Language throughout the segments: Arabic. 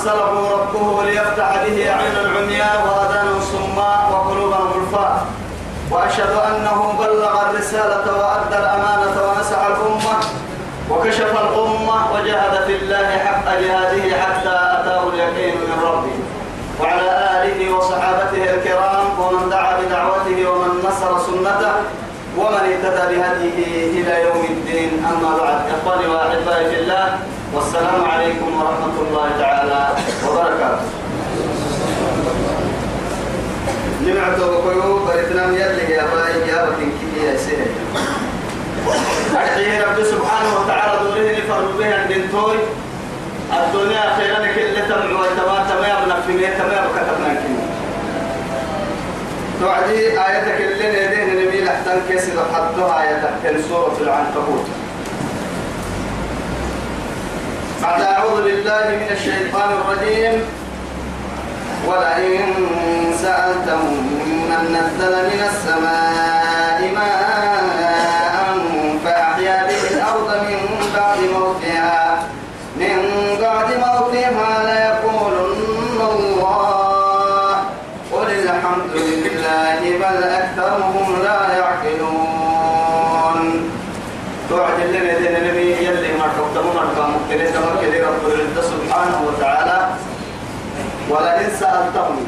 أرسله ربه ليفتح به عين العمياء وأذان الصماء وقلوب الغلفاء وأشهد أنه بلغ الرسالة وأدى الأمانة ونسح الأمة وكشف الأمة وجاهد في الله حق جهاده حتى أتاه اليقين من ربه. وعلى آله وصحابته الكرام ومن دعا بدعوته ومن نصر سنته ومن اهتدى بهديه إلى يوم الدين. أما بعد إخواني وأحبائي في الله والسلام عليكم ورحمة الله تعالى وبركاته. نمعت وكيو بريتنا يلي يا باي يا بكين كي يا سيدي. أرحيه رب سبحانه وتعالى دوره لفرد به الدنتوي الدنيا خيرا كل تمع وتما تما يبنى في مية تما يبقى تبنى كنا توعدي آياتك اللي ندين نبي لحتن كيسي لحدها آياتك سورة العنكبوت. بعد أعوذ بالله من الشيطان الرجيم. ولئن سألتهم من نزل من السماء ماء فأحيا به الأرض من بعد موتها من بعد موتها ليقولن الله قل الحمد لله بل أكثرهم لا يعقلون توعد لنا دين النبي يلي ما تقدمون أرقام مختلفة مكة رب العزة سبحانه وتعالى ولئن سألتهم.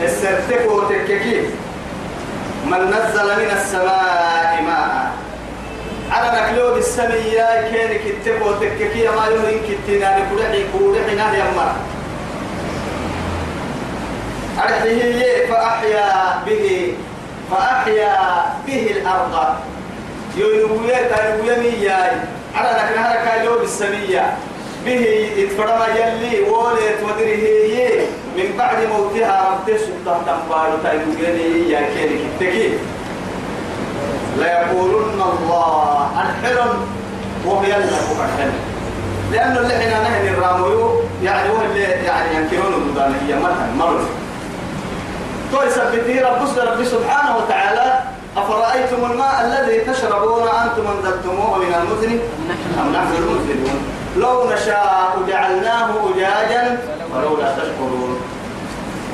السرتكو تككي من نزل من السماء ماء. على نكلو بالسمية كان كتبو تككي ما يهين كتنا نكولحي كولحي نهي أمر أرحيه فأحيا به. فأحيا به الأرض. يوينوية تنوية مياي على هلكا بالسمية به اتفرما يلي ولت ودره من بعد موتها رب سلطان تنبال تايمغني يا كيري كتكي. لا يقولن الله الحلم وهي لك لأنه اللي حين نهن الراميو يعني هو اللي يعني ينكرون الدانية مثلا مرة تو يثبته رب رب سبحانه وتعالى أفرأيتم الماء الذي تشربون أنتم أنزلتموه من المزن؟ أم نحن المزنون؟ لو نشاء جعلناه أجاجا ولولا تشكرون.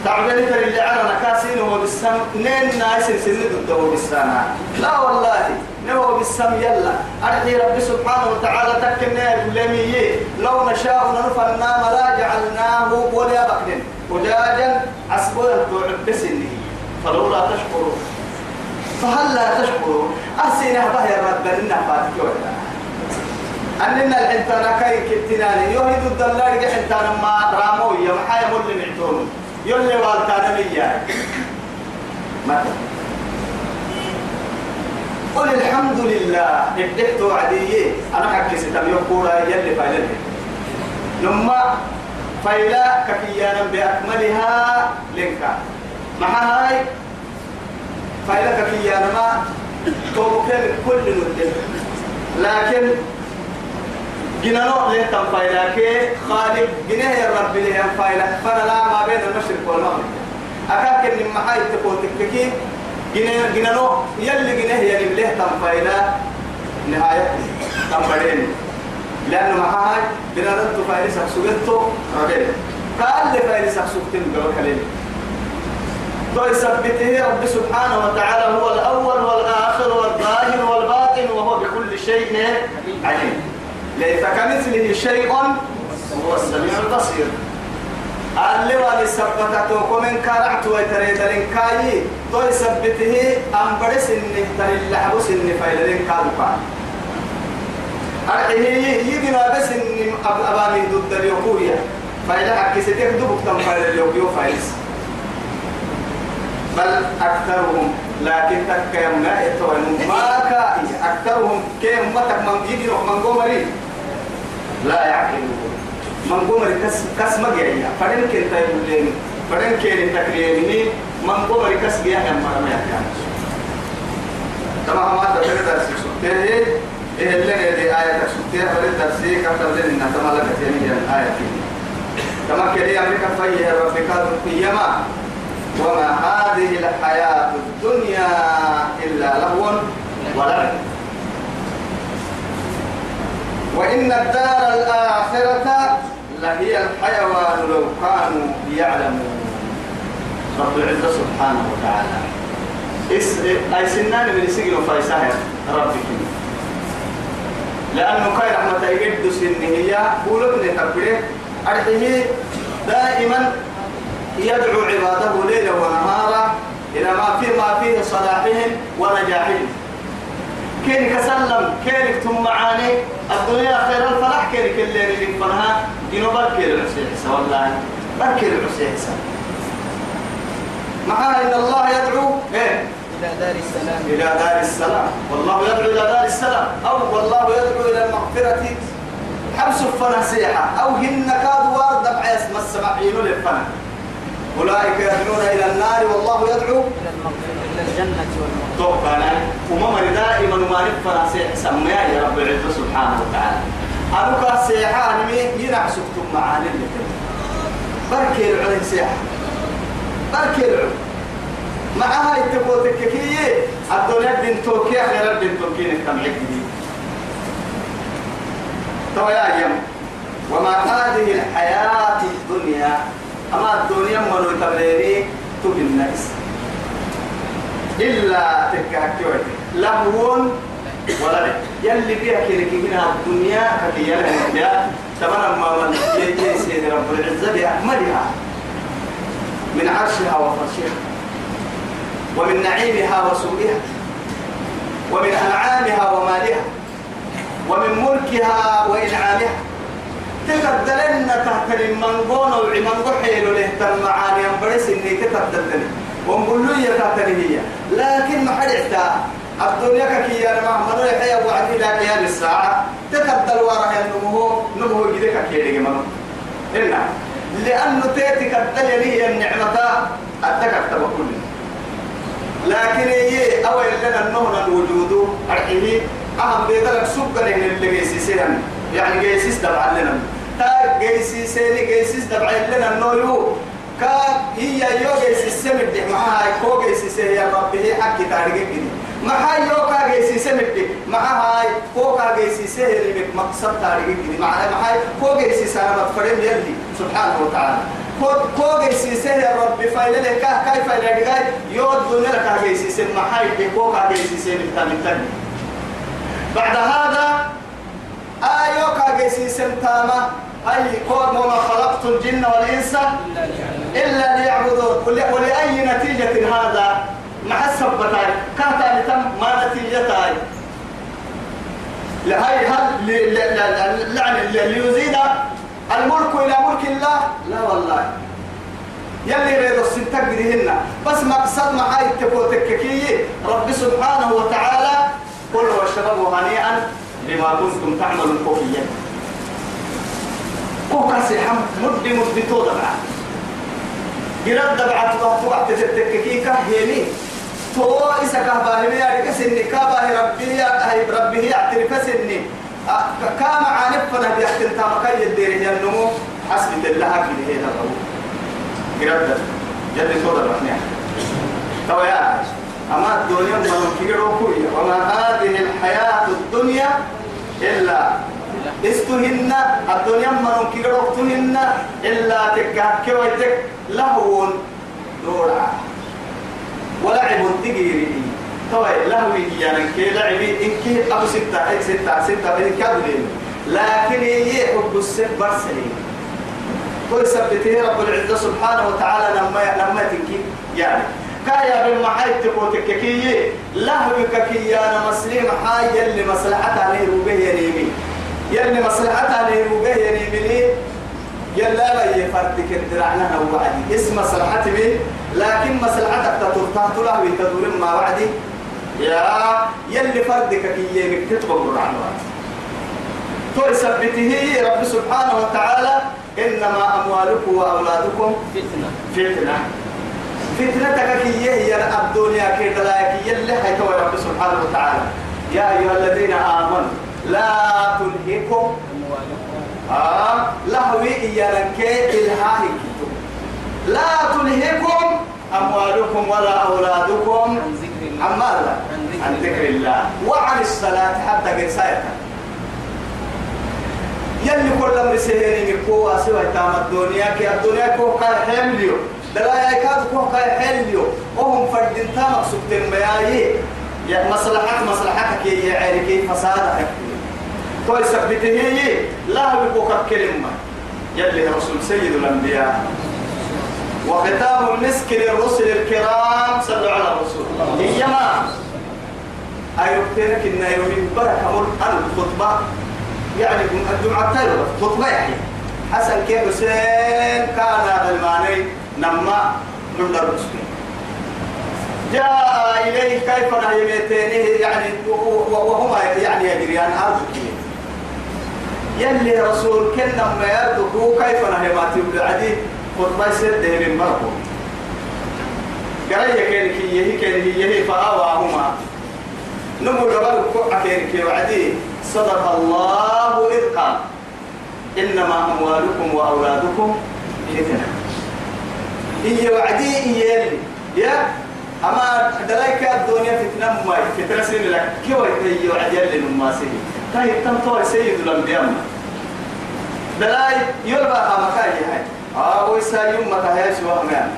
تعبير اللي على نكاسين هو بالسم نين ناس سند الدو بالسنة لا والله نو بالسم يلا. أرحي رب سبحانه وتعالى تكنا لمية لو نشاء نرفعنا ملا جعلناه ولا بكن أجاجا عسبولا تعب بسنه فلولا تشكرون. فهل لا تشكرون؟ أحسن بها رب لنا فاتك أننا الحنتانا كاين كتناني يوهد الدلال حنتانا ما رامو يا محايا مول معتون يلي والتانا ميا مثلا قل الحمد لله. ابدحت وعدي أنا حكي ستم يقول يلي فايلة. لما فايلة ككيانا بأكملها لنكا مع هاي فايلة ككيانا ما توكل كل ندل لكن جنانو ليه تنفايلك خالق جنيه يا رب ليه ينفايلك فأنا لا ما بين المشرق والمغرب. أكاك إن محاي تقول تككي جنيه جنانو يلي جنيه يلي ليه تنفايلا نهاية تنفايلين لأنه محاي جنانو تفايل سكسوغتو ربين قال لي فايل سكسوغتين بلو كلمة تو يثبته رب سبحانه وتعالى هو الأول والآخر والظاهر والباطن وهو بكل شيء عليم. ليس كمثله شيء. هو السميع البصير. اللي والي سبتته ومن كارعت ويتريد لنكاي تو يثبته أم برس إنه تري اللحبس إنه فايل لنكادو كان أرحيه يجينا بس إن أبامي ضد اليوكوية. فايل حكي ستيك دبك تم فايل اليوكيو فايلس بل أكثرهم لكن تكيم ما ما كائي أكثرهم كيم متك من يجي من قومري لا يعقلون من قمر كس كس مجيء فدن كنت يقولين فدن كين تكريمني من قمر كس جيا هم ما ما يكان تمام ما تقدر درس سوته إيه اللي هذه آية سوته ولا درس كتب لنا إن تمام لك تاني الآية كما كده أمريكا فيه ربك القيامة وما هذه الحياة الدنيا إلا لهو ولعب وإن الدار الآخرة لهي الحيوان لو كانوا يعلمون. رب العزة سبحانه وتعالى. إس أي سنان من سجن فايساه ربك لأنه كاي رحمة يجد سنه هي قولوا ابن تبريه دائما يدعو عباده ليلا ونهارا إلى ما فيه ما فيه صلاحهم ونجاحهم. كين كسلم كين ثم معاني. الدنيا خير الفرح كين كل اللي فنها دينو بركي العسيح والله بركي العسيح مع إن الله يدعو إيه؟ إلى دار السلام. إلى دار السلام. والله يدعو إلى دار السلام. أو والله يدعو إلى المغفرة. حبس الفنسيحة أو هن كادوا واردب عيس ما السمعين للفن أولئك يدعون إلى النار والله يدعو إلى الجنة والمغفرة. ومما دائما ما سيح سميا يا رب العزة سبحانه وتعالى. أنك السيحة نمي ينعسكتم معاني اللي بركي العلم سيحة بركي العلم. معها يتبوتك كي الدنيا بنت توكي غير بنت توكي نتمعك دي تو يا أيام وما هذه الحياة الدنيا؟ أما الدنيا منو تبليني تبين الناس إلا تكاكيوي لهو ولا يلي فيها كيرك هنا الدنيا كي يلها تمام ما من يجي سيد رب العزة بأكملها من عرشها وفرشها. ومن نعيمها وسوءها. ومن أنعامها ومالها. ومن ملكها وإنعامها. تقدرن تحت المنقون وعمنقو حيلو له تنمعاني أنبرس إني تقدرني ونقول له هي هي. لكن ما حدثتا الدنيا كي أنا محمد يحيى أبو عدي لا قيام الساعة. تقدر وراها النمو نمو جدك كي يجي إنا لأنه تيتي قدر لي النعمة. أتكتب كله لكن هي أول لنا النهر الوجود. أرحيه. أهم بيدلك سبقا اللي جيسيسين يعني جيسيس دبع لنا. تا جيسيسين جيسيس دبع لنا النولو كا هي يو جيسيس سمد معها كو جيسيس يا ربي حكي تاريخ كده معها يو كا جيسيس سمد معها كو كا جيسيس اللي مقصد تاريخ كده معها معها كو جيسيس أنا بتفرم يلي. سبحانه وتعالى. كو جيسيس يا ربي فايلة كا كيف فايلة يود دنيا كا جيسيس معها كو كا جيسيس اللي بعد هذا جيسي سمتاما أي قوم وما خلقت الجن والإنس إلا ليعبدون. ول- ولأي نتيجة هذا؟ مع السبتاي. كاتا لتم ما نتيجتاي. لهي هل يعني ليزيد الملك إلى ملك الله؟ لا والله. يلي ريدو السنتك ديهن بس مقصد معاي تكوتككي رب سبحانه وتعالى كل واشربوا هنيئا بما كنتم تعملون كوفيا كوكا سيحم مد مد تودا معاه جرد دبعت وقت تتككي كهيني تو إسا كهباني بيا كسني. كابا ربي يا هي ربي يعترف سني كام عانفنا بيحتل تامكا يدير النمو. حسب الله كده هذا الأول جرد جد تودا رحمه تو يا أما الدنيا ما كيرو كوي وما هذه الحياة الدنيا إلا استهن الدنيا ما كيرو تهن إلا تكاك ويتك لهو نورا ولعب تجيري توي لهوي يعني كي لعبي إن كي أبو ستة إيه ستة ستة إن كابلين لكن هي حب السب برسلين كل سبته رب العزة سبحانه وتعالى لما لما تنكي يعني كايا بالمحاي تبوتك كي لهوك كي أنا مسلم حاي يلي مصلحتها ليه وبه ينيمي يلي مصلحتها ليه وبه ينيمي ليه يلا لا يفرتك الدرعنا وعدي اسم مصلحتي به لكن مصلحتك تطرطها تلاه وتدور ما وعدي. يا يلي فردك كي يمك تطبق الرعنوات تثبته رب سبحانه وتعالى إنما أموالكم وأولادكم فتنة. فتنة. فتنتك كي هي الدنيا كي دلاك يلي حيتوى رب سبحانه وتعالى. يا أيها الذين آمنوا لا تلهكم أموالكم آه لهوي إيانك إلهاهي لا تلهكم أموالكم ولا أولادكم عن ذكر الله. عن ماذا؟ عن ذكر الله. وعن الصلاة حتى قرساية يلي كل أمر سهيني مكوا سوى تام الدنيا كي الدنيا كو كاي حمليو دلا يكاد كو كاي حمليو وهم فردين تامك سبتين مياي يا مصلحة مصلحتك يا عيركي فسادك. تو يثبته هي لا بكوك كلمة يلي رسول سيد الأنبياء. وختام المسك للرسل الكرام صلوا على الرسول. إيما. أيوبتينك إن يومين بركة مر الخطبة يعني الجمعة تايرة خطبة يعني. حسن كيف حسين كان الماني نما من الرسل جاء إليه كيف نهيمتينه يعني وهما يعني يجريان أرضك يلي رسول كنا ما يردكو كيف نهيماتي بالعدي خطبة سيده من مركو. قال كان كي يهي كان هي فآواهما نمو قبل كوعة كان كي وعدي صدق الله إذ قال إنما أموالكم وأولادكم فتنة. هي وعدي يلي. يا أما دلايك الدنيا فتنة ما فتنة سين لك. كيف هي وعدي يلي نماسي؟ طيب تنطوي سيد الأنبياء. دلاي يلبى مكاي هاي. آه ويسا يوم هي سوى مان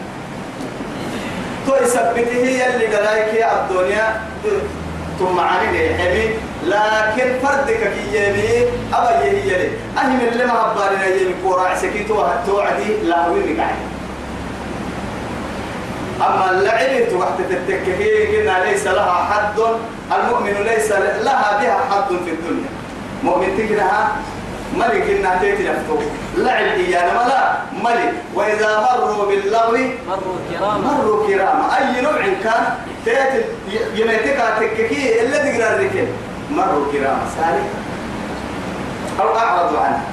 تو يثبته يلي دلايك يا الدنيا. ثم عني حبي لكن فردك كي يمي أبا يهي يلي. أهي من اللي ما هبارنا يمي كورا عسكيتو توعدي لا وين قاعد أما اللعب وقت تتكهي قلنا ليس لها حد. المؤمن ليس لها بها حد في الدنيا. مؤمن تكنها ملك إنها تيتي نفتو لعب إيانا ملا ملك. وإذا مروا باللغو مروا كراما. مروا كراما. أي نوع كان تيتي يميتك تككي إلا تقرأ الركب. مروا كراما. سالك أو أعرضوا عنها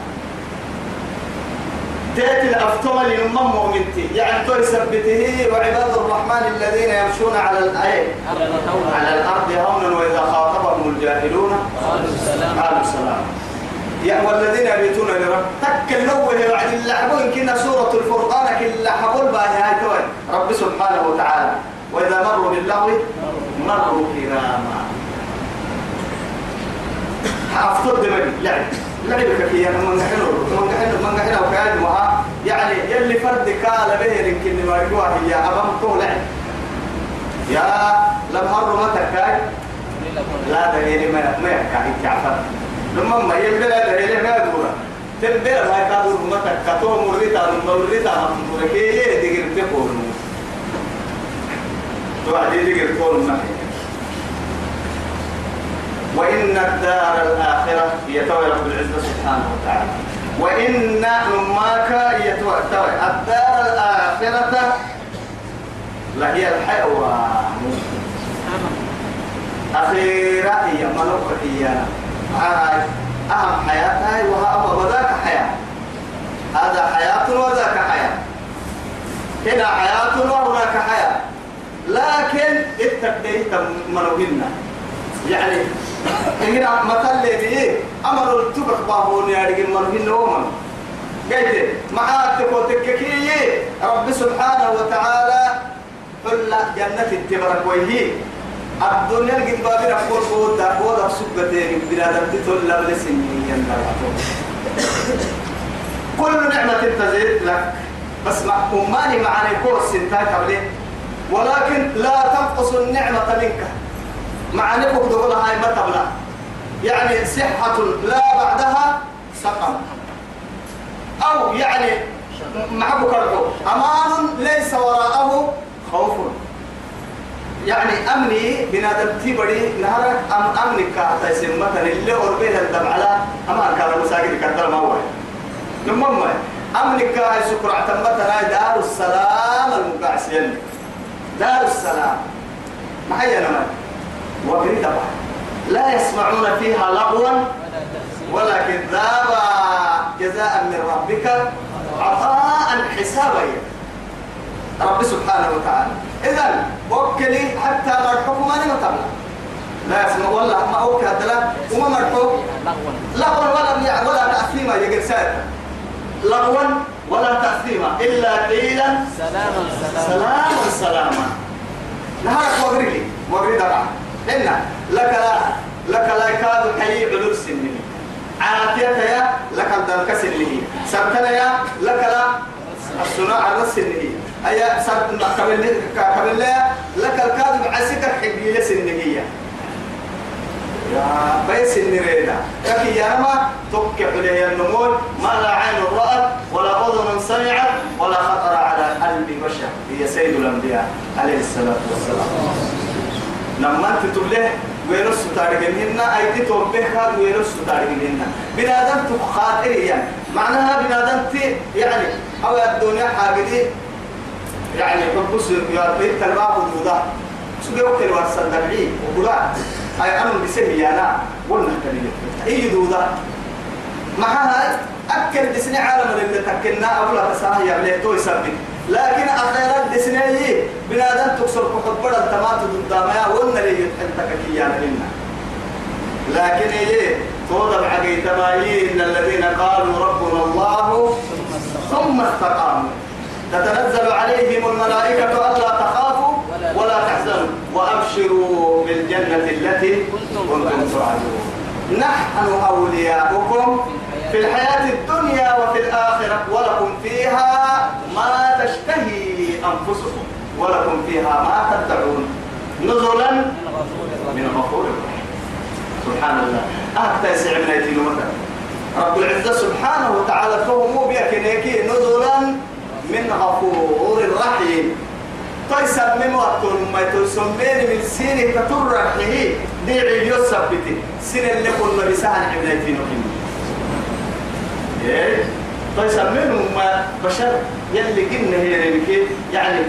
تأتي الأفتوى لنمم مؤمنتي يعني تو يثبته وعباد الرحمن الذين يمشون على هونا على الأرض هونا وإذا خاطبهم الجاهلون قالوا سلام. يا والذين يبيتون لرب تك النوه بعد اللحبون كنا سورة الفرقان كل حبول باهي رب سبحانه وتعالى. وإذا مروا باللغو مروا كراما. حافظوا دمني لعب. لعبك كي أنا من حلو من حلو من حلو وكاد مها يعني يلي فرد كال به يمكن ما يقوى هي أبم تو لعب يا لم هر ما تكاي لا دليل ما ما يحكي تعفر لما ما يبدأ لا دليل ما دورا تبدأ ما كادور ما تكتو مريتا مريتا مريكي دقيق تقول تو عدي دقيق تقول نحن وإن الدار الآخرة هي توي رب العزة سبحانه وتعالى. وإن نماك يتوى الدار الآخرة لهي الحيوان. أخيرا هي ملوك إيانا هاي أهم حياة هاي وها حياة. هذا حياة وذاك حياة. هنا حياة وهناك حياة. لكن التقدير منوهنا يعني هنا مثل لي أمر التبق بابون يا رجل منوهن ومن قلت معاتك وتككي رب سبحانه وتعالى حل جنة التبرك ويهي. الدنيا قد بابنا قول قول دا قول سبتين بلاد تتول لبل سنين كل نعمة تزيد لك. بس مع أماني معني كورس قبله ولكن لا تنقص النعمة منك. مع نبوك تقول هاي ما تبلع يعني صحة لا بعدها سقم. أو يعني محبك الحب أمان ليس وراءه خوف. يعني أمني بنادم تبري نهارك أم أمنك كاتا سمتا اللي أربيه الدم على أما كان مساجد كتر ما هو. نمم أمنك كاي سكر عتمتنا دار السلام المقاسين دار السلام. معي أنا وبريد لا يسمعون فيها لغوا ولكن ذابا جزاء من ربك عطاء حسابا. رب سبحانه وتعالى. إذا وكلي حتى مرحوك ما نمتبلا لا يسمع والله ما أوكي هذا وما مرحوك لغوا ولا ولا تأثيما يقول سائر لغوا ولا تأثيما. إلا قيلا سلاما سلاما. سلاما نهارك وغريلي. وغري إن لك لا لك لا يكاد حي علول سنه عاتيك يا لك الدرك سنه سبتنا يا لك لا الصناعة سنه أي سبت قبل قبل لك الكاذب عسكر حبي لسنه يا بيس النريدة لكن يا ما تكح لي النمول. ما لا عين رأت ولا أذن سمعت ولا خطر على قلب بشر. هي سيد الأنبياء عليه الصلاة والسلام. لما أنت تقول ويرس تارجمهن أيدي توبه ويرس تارجمهن بنادم تخاطري يعني معناها بنادم تي يعني أو الدنيا حاجة دي يعني حبس يا بيت الباب وجوده سجوا كل ورسل دبعي وقلا أي أنا بسه أنا قلنا كلمة أي جوده معها أكل دسني عالم اللي تكلنا أولا تساه يعمل تو يسبب. لكن أخيرا دسني بنادم تكسر كحبر التمات ضد ما قلنا لي أنت كيانا لنا لكن إيه توضع عقيد إن الذين قالوا ربنا الله ثم استقاموا. تتنزل عليهم الملائكة ألا تخافوا ولا تحزنوا وأبشروا بالجنة التي كنتم توعدون نحن أولياؤكم في الحياة الدنيا وفي الآخرة ولكم فيها ما تشتهي أنفسكم ولكم فيها ما تدعون نزلا من غفور سبحان الله. أهتا يسعبنا يتينو مثلا رب العزة سبحانه وتعالى فهموا بيك نزلا من غفور رحيم. تيسب من وقت ما تسمين من سين تطر رحيه. دي عيو سبتي سين اللي قلنا بسهل عبنايتين وكين إيه؟ تيسب منهم ما بشر. يلي قلنا هي ريكي يعني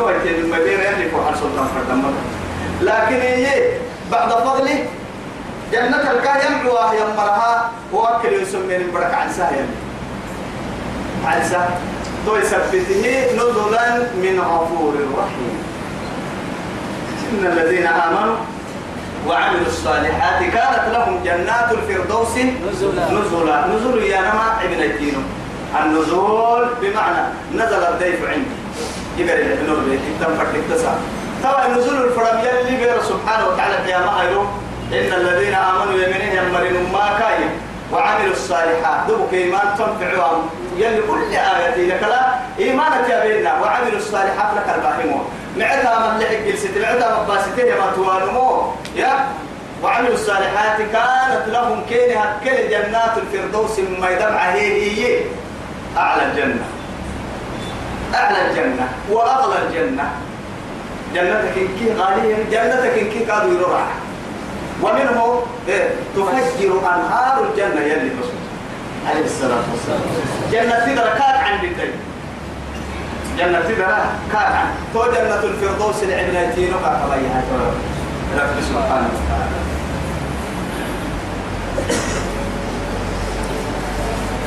وقت ما بين يلي فوق سلطان فردم. لكن إيه بعد فضله جنة الكاه يمعوها يمرها وأكل يسمين البركة عن سهل عن سهل تو يثبته نزلا من غفور رحيم. إن الذين آمنوا وعملوا الصالحات كانت لهم جنات الفردوس نزلا. نزلا. نزل يا نما ابن الدين. النزول بمعنى نزل الضيف عندي. يقرأ النور بيت تم فرق تسعة طبعا نزول الفرم يلي بير سبحانه وتعالى قيامة هيرو إن الذين آمنوا يمنين يمرين ما كاين وعملوا الصالحات. دوبك إيمان تنفعهم. يلي كل آية لك لا إيمانك يا بينا وعملوا الصالحات لك الباهمون معتها من لحق جلسة معتها مباسته ما توانمو. يا وعملوا الصالحات كانت لهم كينها كل جنات الفردوس مما يدمع هي هي أعلى الجنة. أعلى الجنة وأغلى الجنة. جنتك كي غالية جنتك إن كي قالوا يروح ومنه إيه تفجر أنهار الجنة يلي بسم عليه الصلاة والسلام. جنة تدرى كات عن بالدين جنة تدرى كات عن تو جنة الفردوس العبنتين وقع قبيها رب سبحانه وتعالى.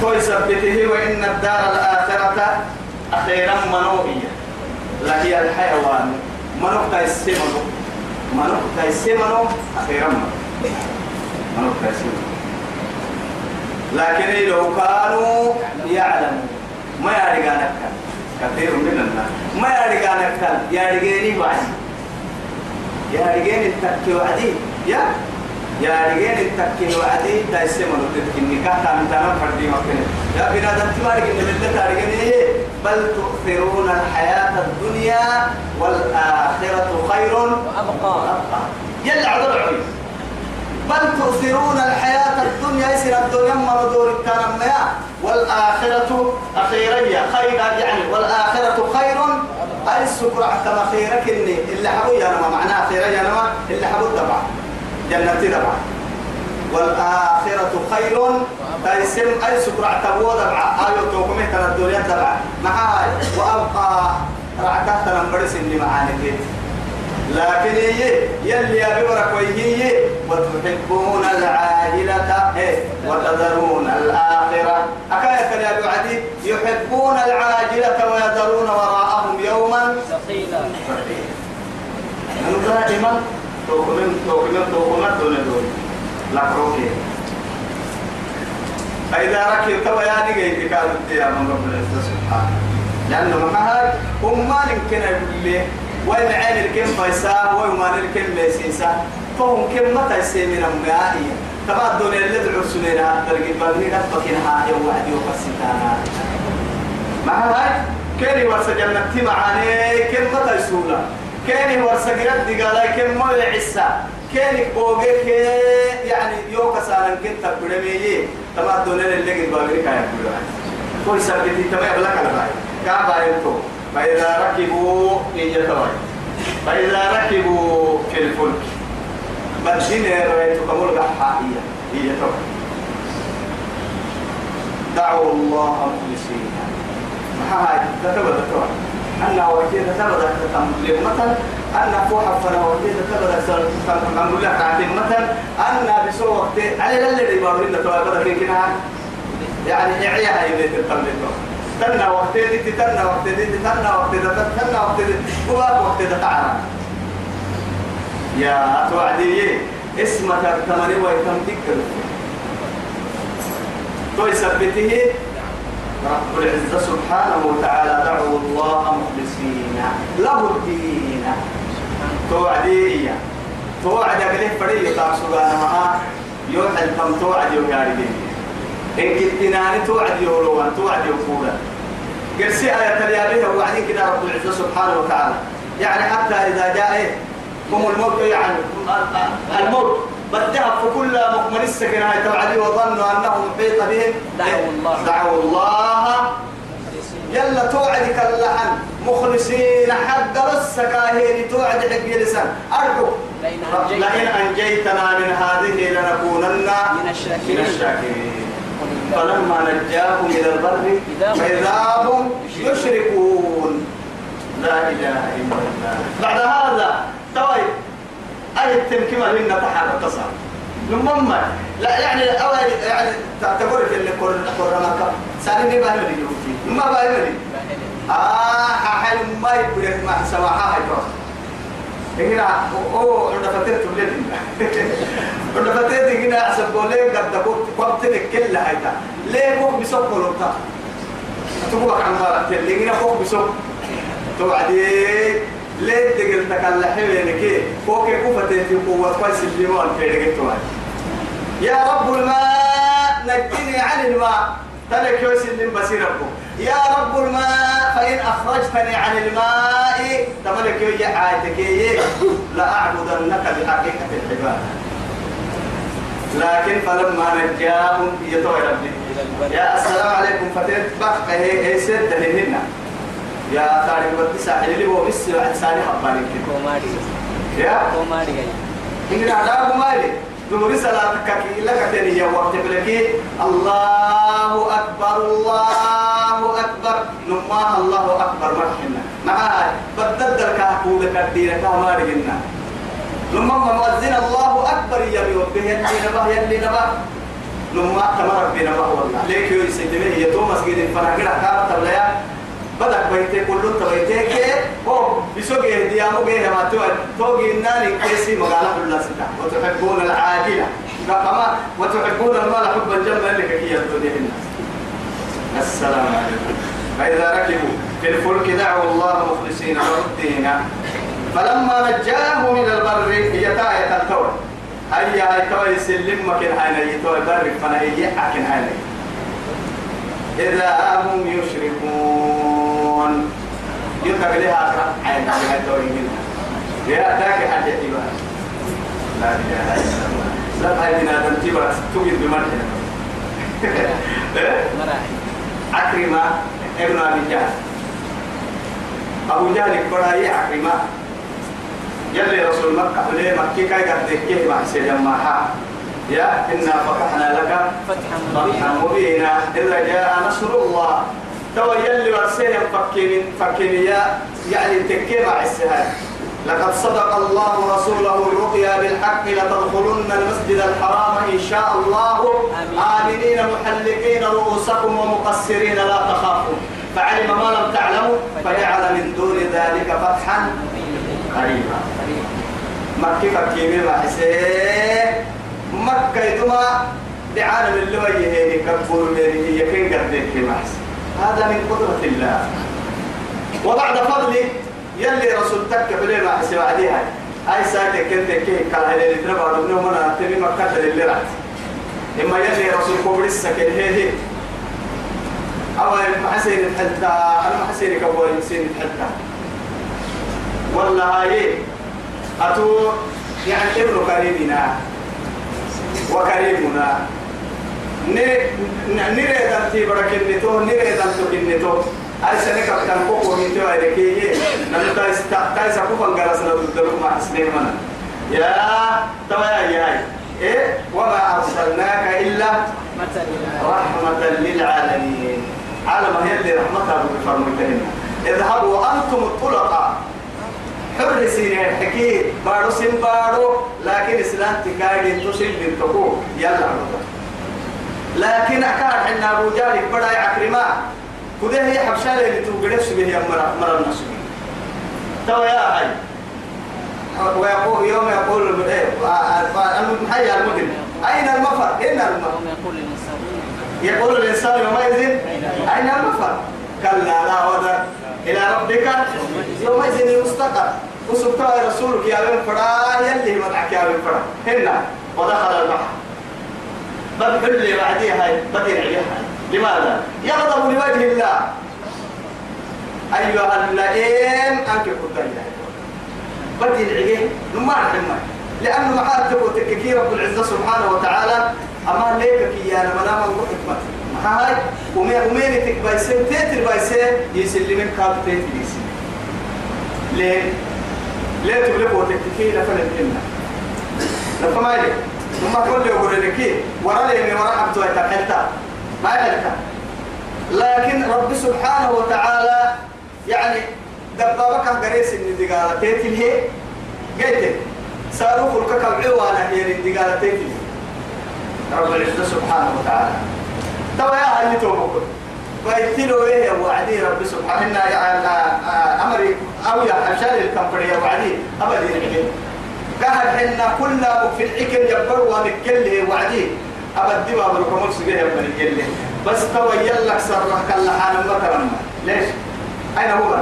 تو يثبته وإن الدار الآخرة أخيرا منوئية لا هي الحيوان. منوك تيسمنو منوك تيسمنو أخيرا منوك تيسمنو لكن لو كانوا يعلمون ما يرجعنا كثير من الناس. ما يرجعنا يرجعني بعد يرجعني التكي وعدي يا يرجعني التكي وعدي تيسمنو تتكني كهتا من تمام فردي مكان يا بنادم تمارك إن اللي تارجعني بل تؤثرون الحياة الدنيا والآخرة خير وأبقى. أبقى يلا عذر بل تؤثرون الحياة الدنيا يسير الدنيا مردور التنمية والآخرة أخيرية خير يعني. والآخرة خير. أي السكر عتما خيرك اللي حبو يا نما معناها خير يا نما اللي حبو دبع جنة دبع والآخرة خير. تيسم أي سكر عتبو دبع آيو توقمي ترى الدنيا دبع معاي. وأبقى. رعتها تنبرس اللي معاني كده لكن هي يلي يا ببرك وهي وتحبون العاجلة إيه. وتذرون الآخرة. أكاية يا بعدي يحبون العاجلة ويذرون وراءهم يوما. ثقيلا. دائما توكمن توكمن توكمن دون دون لكروكي فإذا ركب يا نجي كانوا يا من رب العزة سبحانه لأنه ما هاي هم ما يمكن يقول لي وين عين الكم فيسا وين ما الكم ميسيسا فهم كم متى يسمين أمعائي تبع الدنيا اللي تدعو سنينا ترقب بني قطبكينها يوم واحد يوم الستانا ما هاي كيني ورسا جنة معاني كم متى يسولا كيني ورسا قرد قالا كم ما يعسا كيني بوغيك يعني يوكا سالا كنت بدمي تبع الدنيا اللي قد بابري كايا كل سبتي تبع بلك على باي. كعبا ينتو فإذا ركبوا يجتوي فإذا ركبوا في الفلك. بدين رأيت كمول حائية يجتوي دعوا الله مخلصين. ما هاي. تتبع تتبع أنا وكيل تتبع تتبع مثلا أنا فوح فنا وكيل تتبع تتبع لك عتيم مثلا أنا بسوء وقت على اللي يبغى لنا تبع بدك كنا يعني إعياها يلي تتبع تنا وقت دي تنا وقت دي تنا وقت دي تنا وقت دي وقت وقت دي تعالى يا توعدي اسمك الثمانية ويتم تكر تو يثبته رب العزة سبحانه وتعالى دعوا الله مخلصين له الدين. توعدي توعد قليه فريق يطاق سبحانه. معاه يوحل تم توعد يوكاري إن كنت ناني توعد يولوان توعد يوفولا قرسي آية اليابية وبعدين كده رب العزة سبحانه وتعالى. يعني حتى إذا جاء إيه؟ هم الموت يعني. الموت. بدها فكل مؤمن السكن هاي توعدي وظنوا أنه محيط بهم. دعوا الله. دعوا الله. يلا توعدك اللحن. مخلصين حق السكاهين توعد حق لسان أرجو. لئن أنجيتنا. من هذه لنكونن من الشاكرين. فلما نجاهم إلى البر فإذا هم يشركون. لا إله إلا الله. بعد هذا طيب. أي التمكمة لنا تحرك تصل لما لا يعني أو يعني تعتبر في اللي كل كل مكة. سالني بهم اللي يوفي ما بهم اللي آه حال ما يبغى ما سواها هاي تروح هنا أو عند فترة تولد عند فترة هنا أحسب بولي قد دبوك وقت كل هايتا ليه بوك بسوق كلوتا تقول عن مرة اللي هنا بوك بسوق توعدي ليه تقول تكلا حوينك فوق كوفة في قوة كويس اللي مو الفيدك يا رب الماء نجني عن الماء. تلك يوس اللي بصير ربه يا رب الماء فإن أخرجتني عن الماء. تملك يوجع عاتك لأعبدنك بحقيقة العبادة. لكن فلما نجاهم يتوى ربي. يا السلام عليكم. فتيت بقى هي سد. يا تاريخ بتسع اللي هو بس ثاني حباني. كوماري. يا؟ كوماري إن عذاب مالي دمر صلاتك لك تاني يا وقت بلكي الله أكبر الله أكبر. نما الله أكبر مرحنا معاي بدد الكهكو لك الدين كما رجلنا نما مؤذن الله أكبر يا ربي يلي نبه يلي نبه. نما تمر بنا والله. ليك يسيدني هي تو مسجد فناكر كار تبليا بدك بيتي كله تبيتك هو بيسوق ديامو جه ما تو توجي النار كيسي مقالة كلها ستا وتحبون العاجلة كما وتحبون المال حبا جما لك كي الدنيا الناس السلام عليكم فإذا ركبوا في الفلك دعوا الله مخلصين له الدين فلما نجاهم إلى البر هي تاية التوى هيا هاي توى يسلم مكن يتوى البر فنا هي حكن هاي إذا هم يشركون يتقل لها أخرى عين على التوى يا ذاك حد يتبع لا إله إلا الله لا هاي بنا تنتبع تجد بمرحلة مراحل عكرمة ابن أبي جهل أبو جهل كبراي عكرمة يلي رسول مكة ليه مكة كاي قد ذكيه مع سيجمعها يا إنا فتحنا لك فتحا فتحا مبينا مبينا إذا جاء نصر الله تو يلي ورسيه فكين فكين يا يعني تكيه مع السهاد لقد صدق الله رسوله الرؤيا بالحق لتدخلن المسجد الحرام إن شاء الله. آمنين محلقين رؤوسكم ومقصرين لا تخافون فعلم ما لم تعلموا فجعل من دون ذلك فتحا قريبا. مكة فكيمي ما حسيه مكة يدما من اللي وجهه كبور بينه يكين قدك ما هذا من قدرة الله. وبعد فضل يلي رسول تك بلي ما حسي بعديها أي ساعه كنت كي كلا اللي تربى ابن منا تبي مكه اللي رات. إما يلي رسول كبر السكن هي هي. حتى أنا ما حسين كبر يسين حتى والله هاي أتو يعني ابن كريمنا. وكريمنا. إيه؟ وما أرسلناك إلا رحمة للعالمين. عالم أنتم الطلقاء. حر سين الحكي بارو سين بارو. لكن إسلام تكاين تسل بنتكو. يلا لكن أكاد حنا أبو جالك بدا يعكرما كده هي حبشالة اللي توقعد سبيه مرة مرة النسبي تو يا هاي ويقول يوم يقول إيه؟ المحيا المدن؟ أين المفر؟ أين المفر؟ يقول الإنسان يومئذ أين المفر؟ كلا لا وذر إلى ربك يومئذ المستقر. وسبت رسولك يا بن فرا يلي مدعك يا بن فرا. هنا ودخل البحر بدخل اللي بعديها بدين عليها. لماذا؟ يغضب لوجه الله. أيها اللئيم أنك كنت بدين عليه ما نحمل لأنه محاتب وتككي رب العزة سبحانه وتعالى أما ليك كي أنا منام ما هاي؟ ومين ومين تكبايسين تيتر بايسين يسلمين كاب تيتر يسلم ليه؟ ليه تقول وتككي لفلن إنا لفما يلي؟ ثم كل يقول لك ورا لي ورا حبتوا يتحلتا ما يحلتا لكن رب سبحانه وتعالى يعني دبابك قريس إن دقالة تيتل هي قلت صاروخ الككب عوانا هي الدقالة تيتل رب العزة سبحانه وتعالى. توا يا هل تومكم فايتلو إيه يا وعدي رب سبحانه. يعني امري أو يا حشال الكمبري وعدي ابدا يعني. قهر حنا كلنا في الحكم يبروا ونكله وعدي. أبدي ما بركم سجيه من الجلة بس توا يلك سرك الله حال مثلا ليش؟ أين هو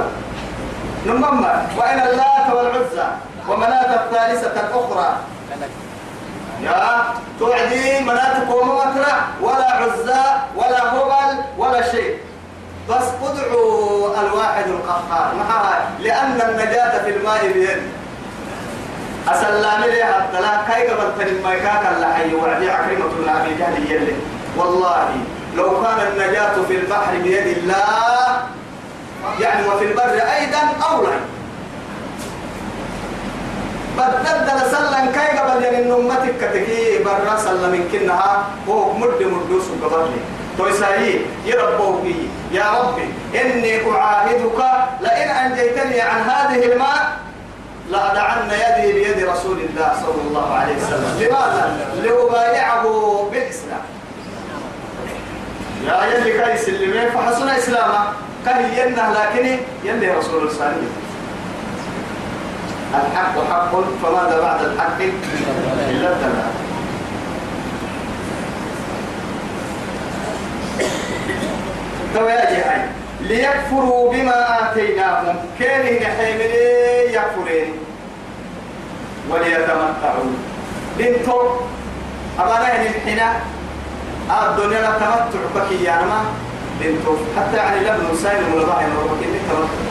نمم وأين اللات والعزى؟ ومناة الثالثة الأخرى. يا توعدي مناة ومترة ولا عزى ولا هبل ولا شيء. بس ادعوا الواحد القهار. لأن النجاة في الماء بيد. أسلام لي حتى لا كاي قبل ما كاك الله حي وعدي عكرمة الله في جهل يلي والله لو كان النجاة في البحر بيد الله يعني وفي البر أيضا أولى. بدل سلم كاي قبل يعني نمتك كتكي برا سلم كنها هو مد مدوس قبل تويساي يربوكي يا ربي إني أعاهدك لئن أنجيتني عن هذه الماء لأدعن يدي بيد رسول الله صلى الله عليه وسلم. لماذا؟ لأبايعه بالإسلام. يا يلي كاي سلمين فحسن إسلامه. كان ينه لكن يلي رسول الله صلى الله عليه وسلم الحق حق فماذا بعد الحق؟ إلا الدلال. تو يا جهاي. ليكفروا بما آتيناهم. كان نحيمني يكفرين. وليتمتعوا. بنتو أبانا يعني الحنا. الدنيا لا تمتع بكي يا ما بنتو حتى يعني لبن سائل ملضاء يمرك إني تمتع.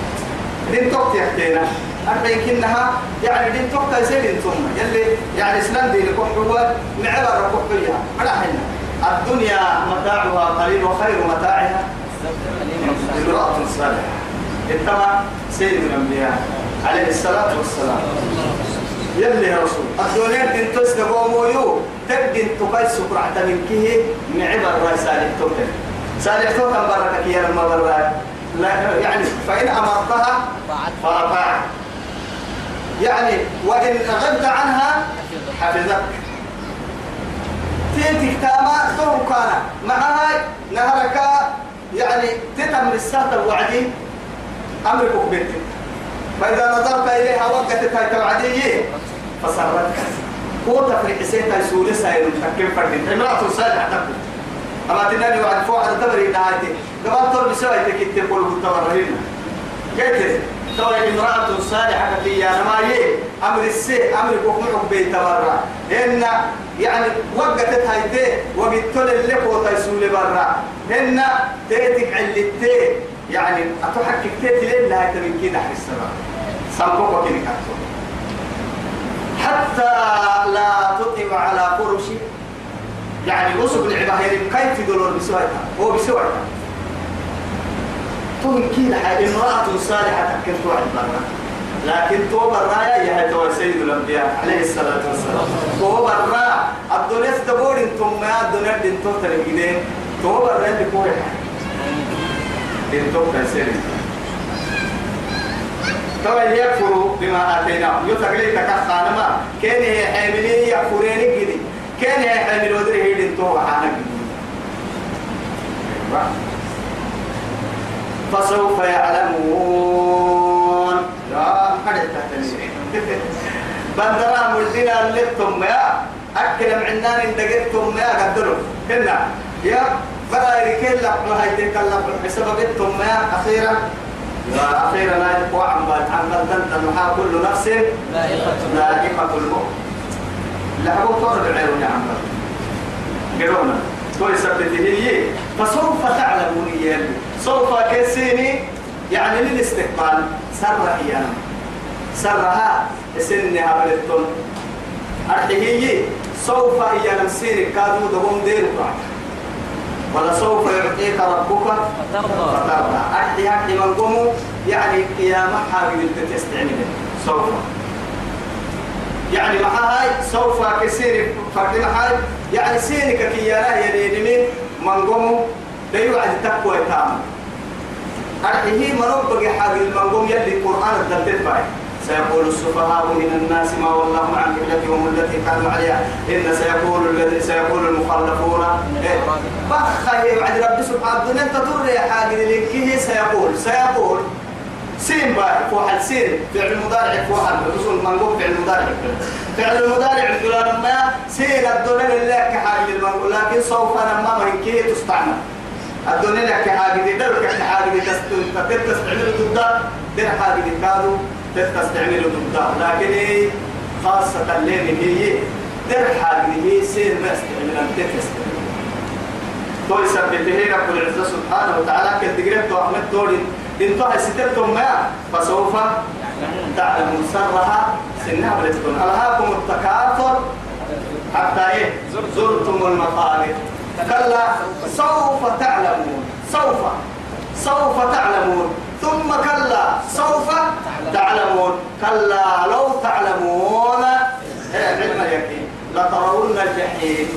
بنتو تحتينا. أربعين كنها يعني بنتو تسير ثم يلي يعني إسلام دين كحوة معبر كحوية على حنا. الدنيا متاعها قليل وخير متاعها. امرأة صالحة اتبع سيد الأنبياء عليه الصلاة والسلام. يلي يا رسول الدنيا دين تسدقوا مويو تقدن تقاي سكرعة من كيه؟ معبر راي صالح توتن صالح توتن بركة يا لما برا لا يعني فإن أمرتها فأطاعت يعني وإن غبت عنها حفظك. تيتك تاما توم كان معها يعني تتم السهل الوعدي أمرك بنتك فإذا نظرت إليها وقتت هاي توعدية فسرتك هو تفريق سيتا يسول سايل تكيم فردين امرأة صالحة تقول أما تناني وعد فوق على تبري نهايتي قبل تربي سوى تكتب قول قلت ورهينا قلت توي امرأة صالحة في أنا ما يه أمر السي أمر كفر بيت برا. إن يعني وقتت هايتي وبتول اللي قوة يسول برا. إن تيتك علتي يعني أتوحك كتير لين لا من كده حسنا سامبوكو كده كاتو. حتى لا تطم على فرش يعني وصف العباهير كيف دولور بسويتها هو بسويتها تون كده امرأة صالحة تكن توعد برا لكن تو برا يا هي سيد الأنبياء عليه الصلاة والسلام. تو برا الدنيا تبور أنتم ما الدنيا أنتم تلقين تو برا اللي كوي أنتم كسرين تو يكفروا بما آتيناه يتقلي تكخانا ما كان هي حاملين يكفرين كده كان هي حامل ودري هيد انتو وحانا فسوف يعلمون لا حدث بندرا ملدنا لتم يا أكل معنان إن دقيتم يا قدروا كنا يا بلا يركل لك ما هي تكلم بسبب التم يا أخيرا. يا أخيرا لا يقوى عن بال عن بال تنتن كل نفس ذائقة الموت. لا هو طور العيون يا عم قرونا توي سبته هي فسوف تعلمون يا سوف كسيني يعني للاستقبال. سر هي سرها سنها بلتون أرحيه سوف هي نمسير كادو دهم دير بعد ولا سوف يعطيك ربك فترضى. أحدي أحدي من قوموا يعني قيامة حاجة تستعني سوف. يعني مع هاي سوف كسير فرد هاي. يعني سينك كي يراه يليني من قوموا لا يوعد تقوى تام. أرحيه منوب بقي حاجة المنقوم يلي القرآن الدلتت باي. سيقول السفهاء من الناس ما والله عن قبلتهم التي كانوا عليها. إن سيقول الذي سيقول المخلفون. إيه. بخي بعد رب سبحانه أنت تقول يا حاجة لك سيقول. سيقول. سين باي فوحل سين. فعل مضارع فوحل رسول منقوم فعل مضارع فعل المضارع الدولار ما سين الدولار اللي كحاجة المنقول لكن سوف لما من كي تستعمل. الدنيا لك حاجة دي درك حاجة دي تستعمل. ضد در حاجة كادو. تستعمل ضد لكن إيه خاصة الليل هي در حاجة دي هي سين ما استعمل أنت تستعمل تو يثبته رب العزة سبحانه وتعالى كنت قريت أحمد دوري انتهى ستتهم ما فسوف تعلم سرها سنها بلتكون ألهاكم التكاثر حتى إيه؟ زرتم المقابر كلا سوف تعلمون. سوف سوف تعلمون. ثم كلا سوف تعلمون. كلا لو تعلمون. إيه، علم اليقين. لترون الجحيم.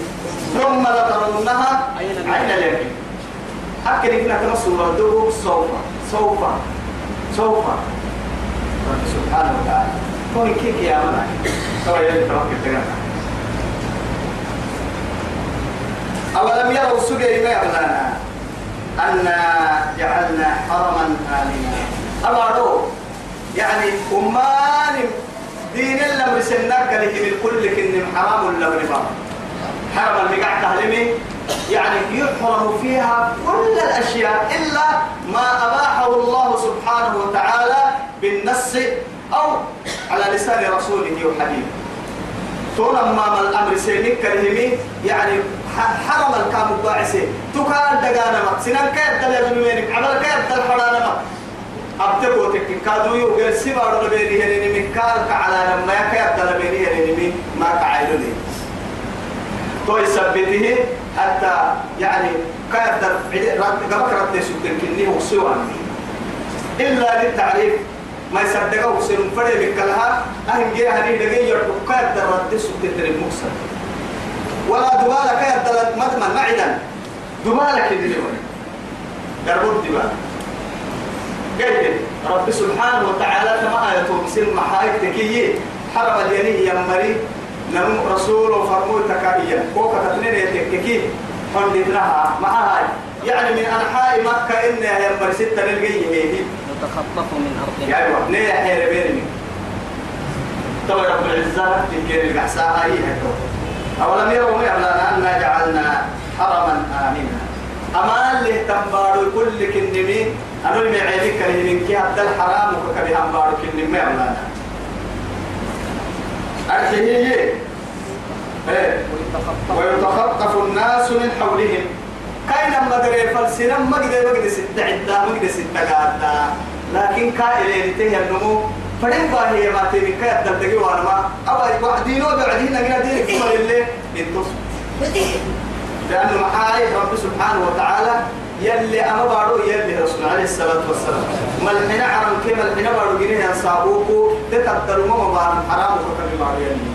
ثم لترونها عين اليقين. أكل إنك نصر الدروب سوف سوف سوف. سبحانه وتعالى كون كيك يا منا سوى يلي توكل تغنى أولم يروا سجي ما يغلانا أنا جعلنا حرما آمنا. أمروا يعني أمان دين الأمر سنك لك من كل كن حرام الأمر حرم المقع تهلمي يعني يحرم فيها كل الأشياء إلا ما أباحه الله سبحانه وتعالى بالنص أو على لسان رسوله وحبيبه. طول ما الأمر سينك كرهمي يعني حرم الكام الضاعسي تكاد دقانا ما سنان كيف دل يزمينك عمل كيف دل حرانا ما؟ أبتكو تكين كادو يوغل سبار ربيني هنيني من كارك على لما كيف دل بيني هنيني ما كعيلوني تو يثبته حتى يعني كيف دل قبك رد سكين كنيه وصوان إلا للتعريف. ما يصدقوا سنون فري بكلها أهن جيه هني دقي يرتو كيف دل رد سكين المكسر ولا دبالة كيف دل مدمن معدا دبالة كده لون دربود دبالة قيد رب سبحانه وتعالى كما آية سن محايك تكيي حرم اليني يمري نم رسول فرمو تكايا كوكا تتنين يتككي حندتناها معها يعني من أنحاء مكة إنها يمري ستة للقيه هي يتخطف من أرضها يا أيوة. نيا حير بيني تو رب العزة تكير القحساء هي أولم يروا معنا أنا جعلنا حرما آمنا. أما اللي تنبارو كل كنمي. أنا اللي اللي من كي حتى الحرام وكبي أنبارو كنمي معنا أرحيه إيه. ويتخطف الناس من حولهم. كاين ما دري فلسنا ما قد ما قد ست عدا ما قد ست قادا لكن كائلين تهي النمو. فدين باهي ما تبي كاي تدقي وأنا ما أبا وعدينو بعدين نقنا دينك كما اللي انتص لأنه محاي رب سبحانه وتعالى يلي أنا بارو يلي رسول عليه الصلاة والسلام. الحين عرم كما الحين بارو جنيه صابوكو تقدروا ما بار حرام وكذا بارو يلي.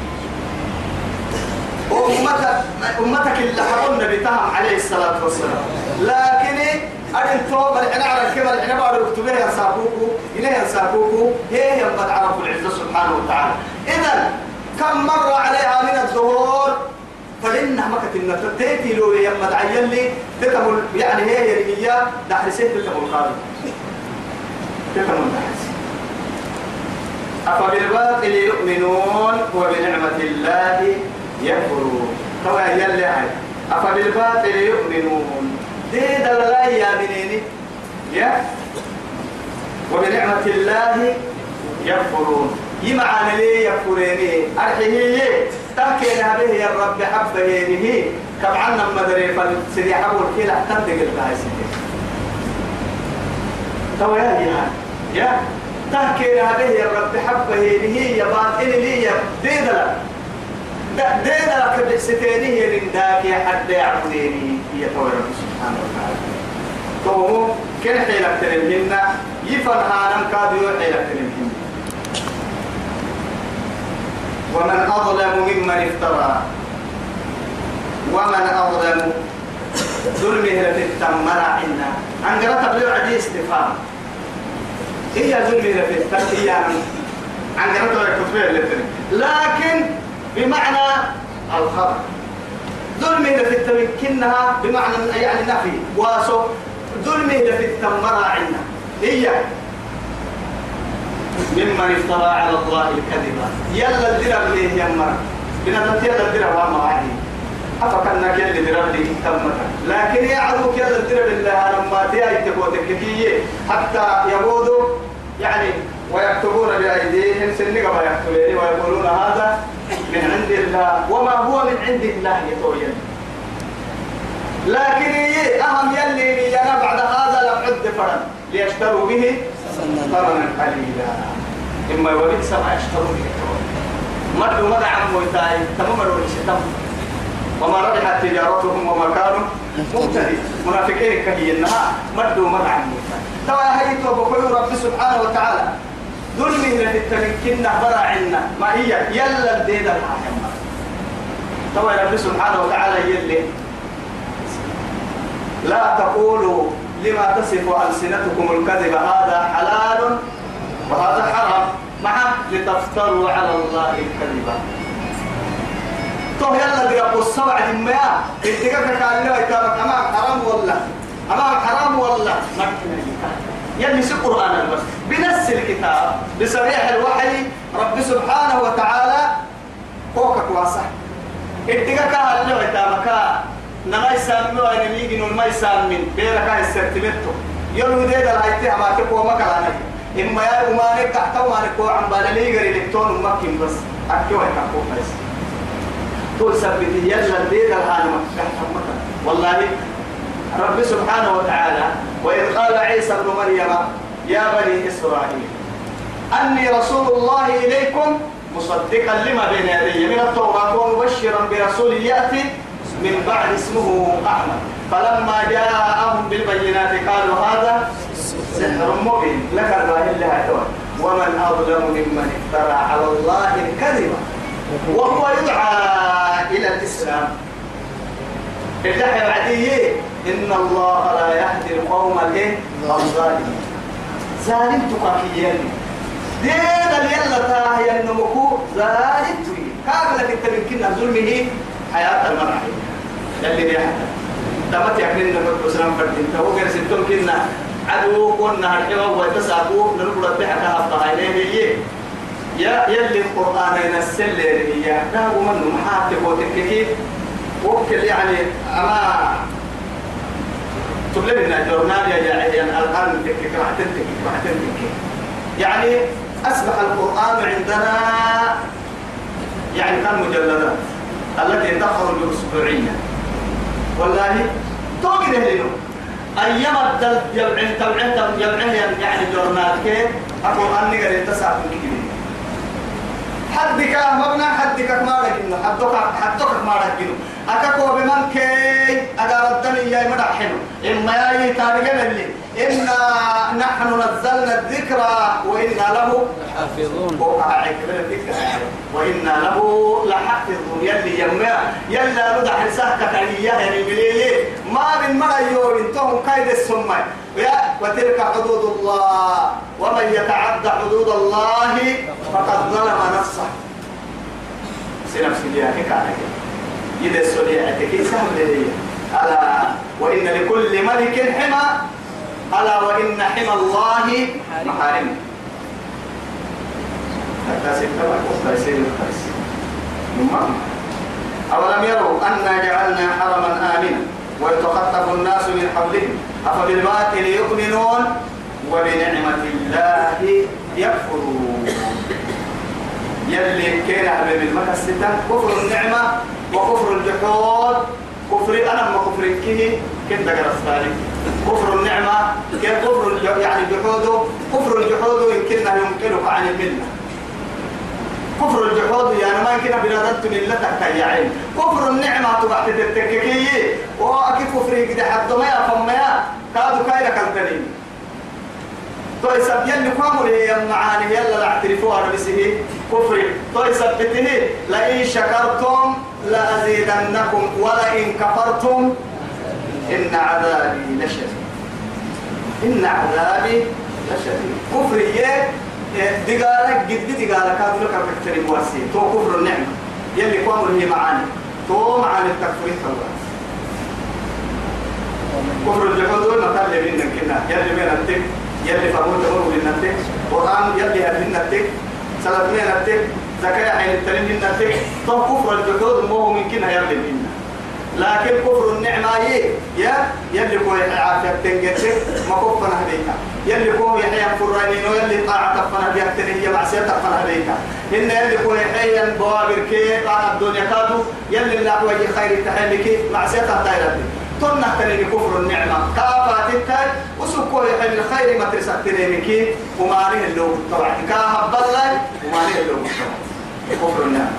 وأمتك أمتك اللي حرمنا بتهم عليه الصلاة والسلام. لكن أدن توم الحين على الكبر الحين بعد اكتبه يا ساكوكو إليه يا ساكوكو. هي هي قد عرفوا العزة سبحانه وتعالى. إذا كم مرة عليها من الظهور فإنها ما كتبنا تأتي لو يما عين لي. تكمل يعني هي هي دحرسين تكمل خالد تكمل دحرس أفبالباطل يؤمنون وبنعمة الله يكفرون توا يلي هاي. أفبالباطل يؤمنون. دي دللا يا بنيني. يا. وبنعمة الله يكفرون. يمعنا لي يكفريني. تحكي به يا رب حبه هي كبعنا مدري فالسري حول كلا تندق الغايس توا يا يا. تحكي به يا رب حبه هي يا باطل لي يا. ديدلا دينا لك بستيني هي لنداك يا حد يعبديني هي رب سبحانه وتعالى. تو كن حيلك تنمهن يفن هانم كادو حيلك تنمهن ومن أظلم ممن افترى. ومن أظلم ظلمه التمر عنا. عن قرأت بلو عدي استفهام. هي ظلمه التمر هي عن قرأت بلو لكن بمعنى الخبر. ظلمه في التمكنها بمعنى يعني نفي واسو. ظلمه في التمرة عنا هي. ممن افترى على الله الكذب. يلا الدرب ليه يمر بنا يلا الدرب وما وعدي. أفكرنا كل درب لي تمت. لكن عدو كل الدرب اللي لما تيجي تبوتك حتى يبودوا يعني ويكتبون بأيديهم سنك ما يكتبون ويقولون هذا من عند الله وما هو من عند الله يتوين لكن هي أهم يلي أنا بعد هذا لم فرن ليشتروا به ثمنا قليلا. إما يولد ما يشتروا به مدوا مدى عم ويتاي تمام الوشتم وما ربحت تجارتهم وما كانوا مبتدئ منافقين كهي النها مدوا مدى عم ويتاي توا هي تو رب سبحانه وتعالى. ظلمه لفي التمكن برا عنا ما هي يلا الدين الحاكم توا رب سبحانه وتعالى يلي لا تقولوا لما تصف ألسنتكم الكذب هذا حلال وهذا حرام. مع لتفتروا على الله الكذب. تو يلا دي ابو السبع دميا اتقاك قال له يتابك أمام حرام ولا؟ أمام حرام ولا؟ ما يلي في القرآن بس. بنفس الكتاب بصريح الوحي رب سبحانه وتعالى فوقك واسع. اتقاك هل اتامك نما يسامي وأنا نيجي نما يسامي بيرك هاي السرتمتو يلو ديد الهايتي ما تقوى مكانا إما يا أمانك تحت أمانك وعن بالي غير إلكترون مكين بس. أكيو تقوى بس تقول سبتي يلا ديد الهاي مكان والله رب سبحانه وتعالى وإذ قال عيسى ابن مريم يا بني إسرائيل أني رسول الله إليكم مصدقا لما بين يدي من التوراة ومبشرا برسول يأتي من بعد اسمه أحمد. فلما جاءهم بالبينات قالوا هذا سحر مبين لك الله إلا ومن أظلم ممن افترى على الله الكذب وهو يدعى إلى الإسلام. الدحية بعديه إن الله لا يهدي القوم الإيه؟ الظالمين ظالم تقاكيين دين اللي زائد توي كاغلة انت يمكن ظلمه حياة المرأة يلي حتى تمت يكنين نمت بسلام فردين. تو غير ستون كنا. عدو كنا. الحوا ويتساقو ننقل الضحكة هبطها إليه يا يلي القرآن ينسل لي هي. لا ومن محاتب وتككي وكل يعني أما تبلغنا جورنال يا يعني الآن تكك راح تنتكك راح تنتكك يعني أصبح القرآن عندنا يعني كان مجلدات؟ التي تخرج أسبوعيا. والله توقي له أيام الدل جمعين تبعين جمعين يعني جورنال كي القرآن نقل تسعة كبير حدك مبنى حدك ما رجينه حدك حدك ما رجينه أكاكو بمن كي الدنيا يا مدحنه إما يا تارجنا اللي إنا نحن نزلنا الذكر وإنا له حافظون وإنا له لحافظون يلي يما يلا ندح سهكة عليا يعني بليه ما من مرة يوم انتهم كيد السماء وتلك حدود الله ومن يتعدى حدود الله فقد ظلم نفسه سنفس دي حكاية السريعة كي سهل لي ألا وإن لكل ملك حمى. ألا وإن حمى الله محارمه حتى أولم يروا أنا جعلنا حرما آمنا ويتخطف الناس من حولهم؟ أفبالباطل يؤمنون وبنعمة الله يكفرون. يلي كان المكة الستة كفر النعمة وكفر الجحود كفر أنا ما كفر كيه كنت قرصتاني كفر النعمة كفر يعني جحوده؟ كفر الجحود يمكنه يمكنك عن الملة. كفر الجحود يعني ما يمكن بلادت ملتك يا عين. كفر النعمة تبعت التككية وأكيد كفر كده حد ما يفهم ما كادو كايرا كالتنين تو يسب يلي كامل هي معاني يلا لا اعترفوا على بسه كفر تو يثبته لئن شكرتم لأزيدنكم ولئن كفرتم إن عذابي لشديد. إن عذابي لشديد. كفر دقالك قد دقالك هذا لك بكتري مواسي تو كفر النعمة. يلي كامل هي معاني. تو معاني التكفير الله كفر الجحود مثال اللي بيننا كنا. يلي بين التك يلي فموت تمر بين التك. قرآن يلي هدين التك. سلط من التك. زكاة عين التلين من التك تو كفر الجحود مو من كنا يلي بيننا لكن كفر النعمة يا يلي كوي عافية تنجتك ما كفنا هديك. يلي كوي يحيى فرانين ويلي طاعة تفنا بها تنهي معصية تفنا هديك. إن يلي كوي يحيى بوابر كي طاعة الدنيا كادو يلي لا كوي خير تحلك معصية تحتاج تنه تنين كفر النعمة. كافة التاي وسكو يحيى الخير ما ترسل تنينك وما عليه اللوم طبعا كاهب بالله وما عليه اللوم كفر النعمة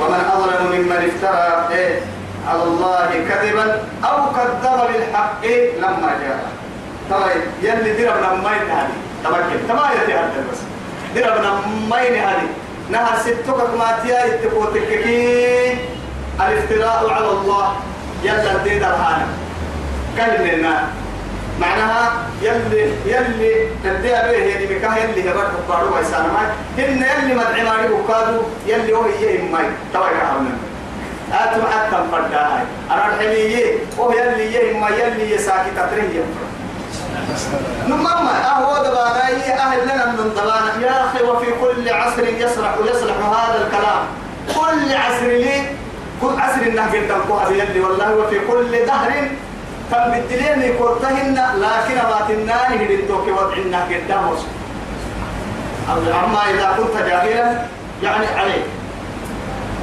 ومن أظلم ممن افترى إيه؟ على الله كذبا أو كذب بالحق لما جاء طيب يلي دربنا مين هذه. تبكي تما يتهدى بس. دربنا مين هذه. نهر ستك ما تيا يتقوتك الافتراء على الله. يلا الدين الهانا كلمة معناها يلي يلي تدي أبيه يلي مكاه يلي هبرت بارو ويسانا ماي هن يلي مدعي ماري بكادو يلي هو يهم ماي توا يكاهونا آتم حتى فردا هاي أنا الحمية هو يلي يهم ماي يلي يساكي تطريه نمما أهو دبانا أهل لنا من دبانا. يا أخي وفي كل عصر يصلح يصلح هذا الكلام. كل عصر لي كل عصر النهج تنقوها بيدي والله. وفي كل دهر فبدلين كورتهن لكن ما تناني هدنتوك وضعنا قدام أما إذا كنت جاهلا يعني عليك.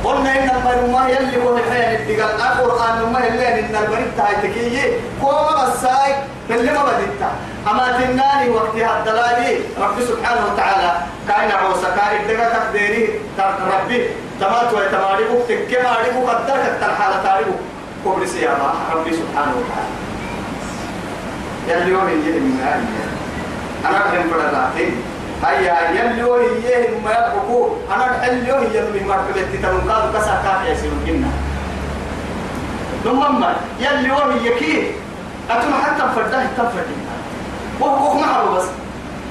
قلنا إن المرمى يلي هو الحياة الدقال القرآن ما يلي إن البريد تايتكي كوما بساي اللي ما بديتا أما تناني وقتها الدلالي رب سبحانه وتعالى كاين عوسى كاين دقا تقديري ربي. تمات ويتماريبو تكماريبو قدرك الترحالة تاريبو كبر سيارة ربي سبحانه وتعالى يلي هو يجي من أنا أحب فراداتي هيا يلي هو يجي ما يبقوا أنا أحل هو يجي من مرتبة تتنقل كسا كافي يسير كنا ثم يلي هو يجي أتم حتى فرده تفرد وهو معه بس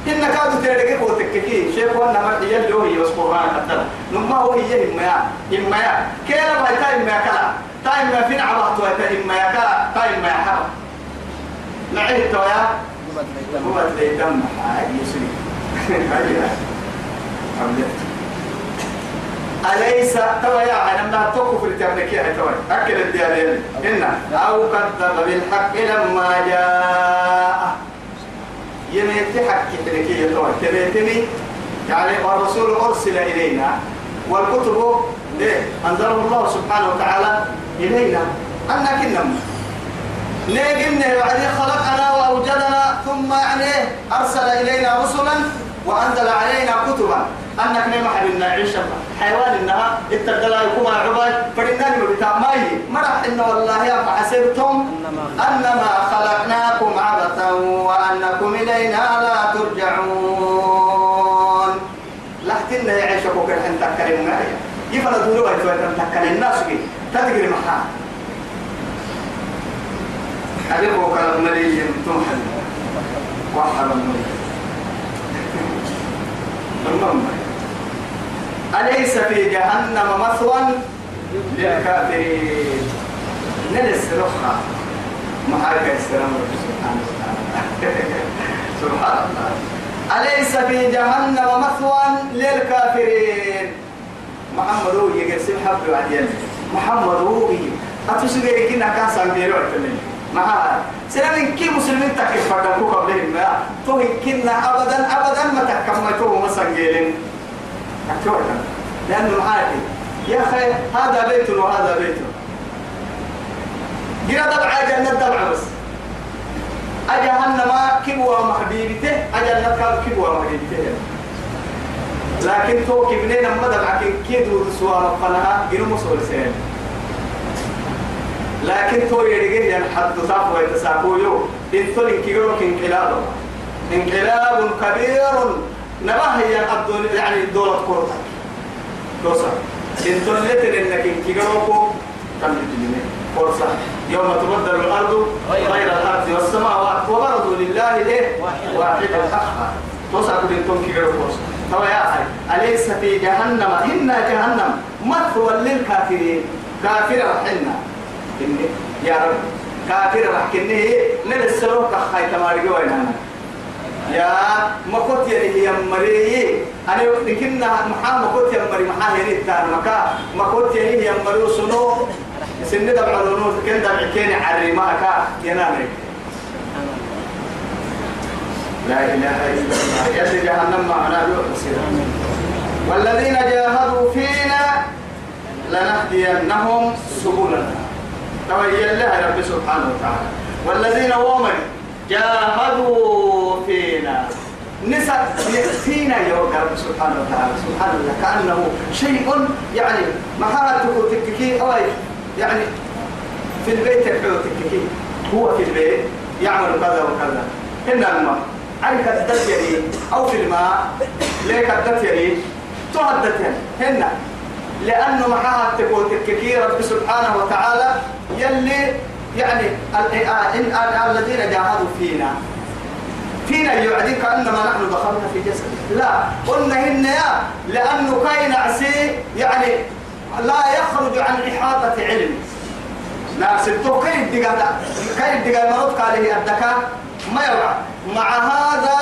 إن كادوا كوتك كي شيخ وأنا مرحي يلي وهي بس قرآن قدر نما هو هي إما يا. إما يا. كيلا باي تا إما كلا. تا إما فين عبط تا إما يا كلا. تا إما يا حرم نعيد تويا هو اللي دم. هاي يسري. أليس؟ توا يا عالم لا توقف التملك يا توا أكل الديالين. إن أو كذب بالحق لما جاء. يميت يا توا تبيتني يعني والرسول أرسل إلينا والكتب ليه أنزله الله سبحانه وتعالى إلينا. أنك نم نيجمنا يعني خلقنا وأوجدنا ثم يعني أرسل إلينا رسلا وأنزل علينا كتبا. أنك نعم حبيبنا عيش حيوان إنها اتقلا يكون عباد. فإنني مبتاع ماي مرح إن والله يا فحسبتم أنما خلقناكم عبثا وأنكم إلينا لا ترجعون. لحتنا يعيشكم كالحين تكلم معي يفرض دولوا يتوى تكلم الناس كي تدقر محا أبيكو كلام مريم تمحل وحرم مريم المهم. أليس في جهنم مثوى للكافرين؟ نلس رخا محاكا السلام سبحانه وتعالى. سبحان الله. أليس في جهنم مثوى للكافرين؟ محمد هو يقسم حبل وعدين محمد هو أتسجل كنا كاسان بيرو معها سلام كي مسلمين تكف فردكو قبلهم. ما. تو كنا أبدا أبدا ما تكملتوا مسجلين أكتور لأنه عادي. يا أخي هذا بيت وهذا بيت. جرى دبع جنة دبع بس. أجهنم كبوة محبيبته أجنة كاب كبوة محبيبته لكن تو كبنين أما دبع كيدو سوا مقنها جنو مسؤول سين. لكن تو يرجع ين حد صاف ويتساقو يو إن تول إنكيرو كإنقلاب. إنقلاب كبير. نبه هي يعني دولة كورتا. كوسا إن تولت إنك إنكيروكو كم تجيني كورسا. يوم تبدل الأرض غير الأرض والسماوات وبرزوا لله إيه؟ واحد الحق. توسع كل تون كيرو كورسا. توا يا أخي أليس في جهنم؟ إن جهنم مثوى للكافرين. كافر رحنا يا رب. كافر رحكني نلسلوك خايت مارجو أنا. يا مكوت يعني هي مري أنا لكننا محا مكوت يا مري محا تان مكا. مكوت يعني هي مري سنو سن دبع لونو كن دبع كين عري ما كا ينامي لا إله إلا الله. يا جهنم معنا والذين جاهدوا فينا لنهدينهم سبلنا. توجه لها رب سبحانه وتعالى. والذين ومن جاهدوا فينا. نسى فينا يا رب سبحانه وتعالى. سبحان الله كأنه شيء يعني محاته تككي. أو يعني في البيت يحلو تككي. هو في البيت يعمل كذا وكذا. هنا الماء عرك الدت يعني أو في الماء ليك الدت يعني تهدت يعني. هنا لأنه معها تقول تككي رب سبحانه وتعالى يلي يعني الذين جاهدوا فينا. فينا يعدي كأنما نحن دخلنا في جسد. لا قلنا هن يا لأنه كاين عسي يعني لا يخرج عن إحاطة علم. ناس كاين الدقاء كاين الدقاء مرض قال هي الدكاء ما يوعى. مع هذا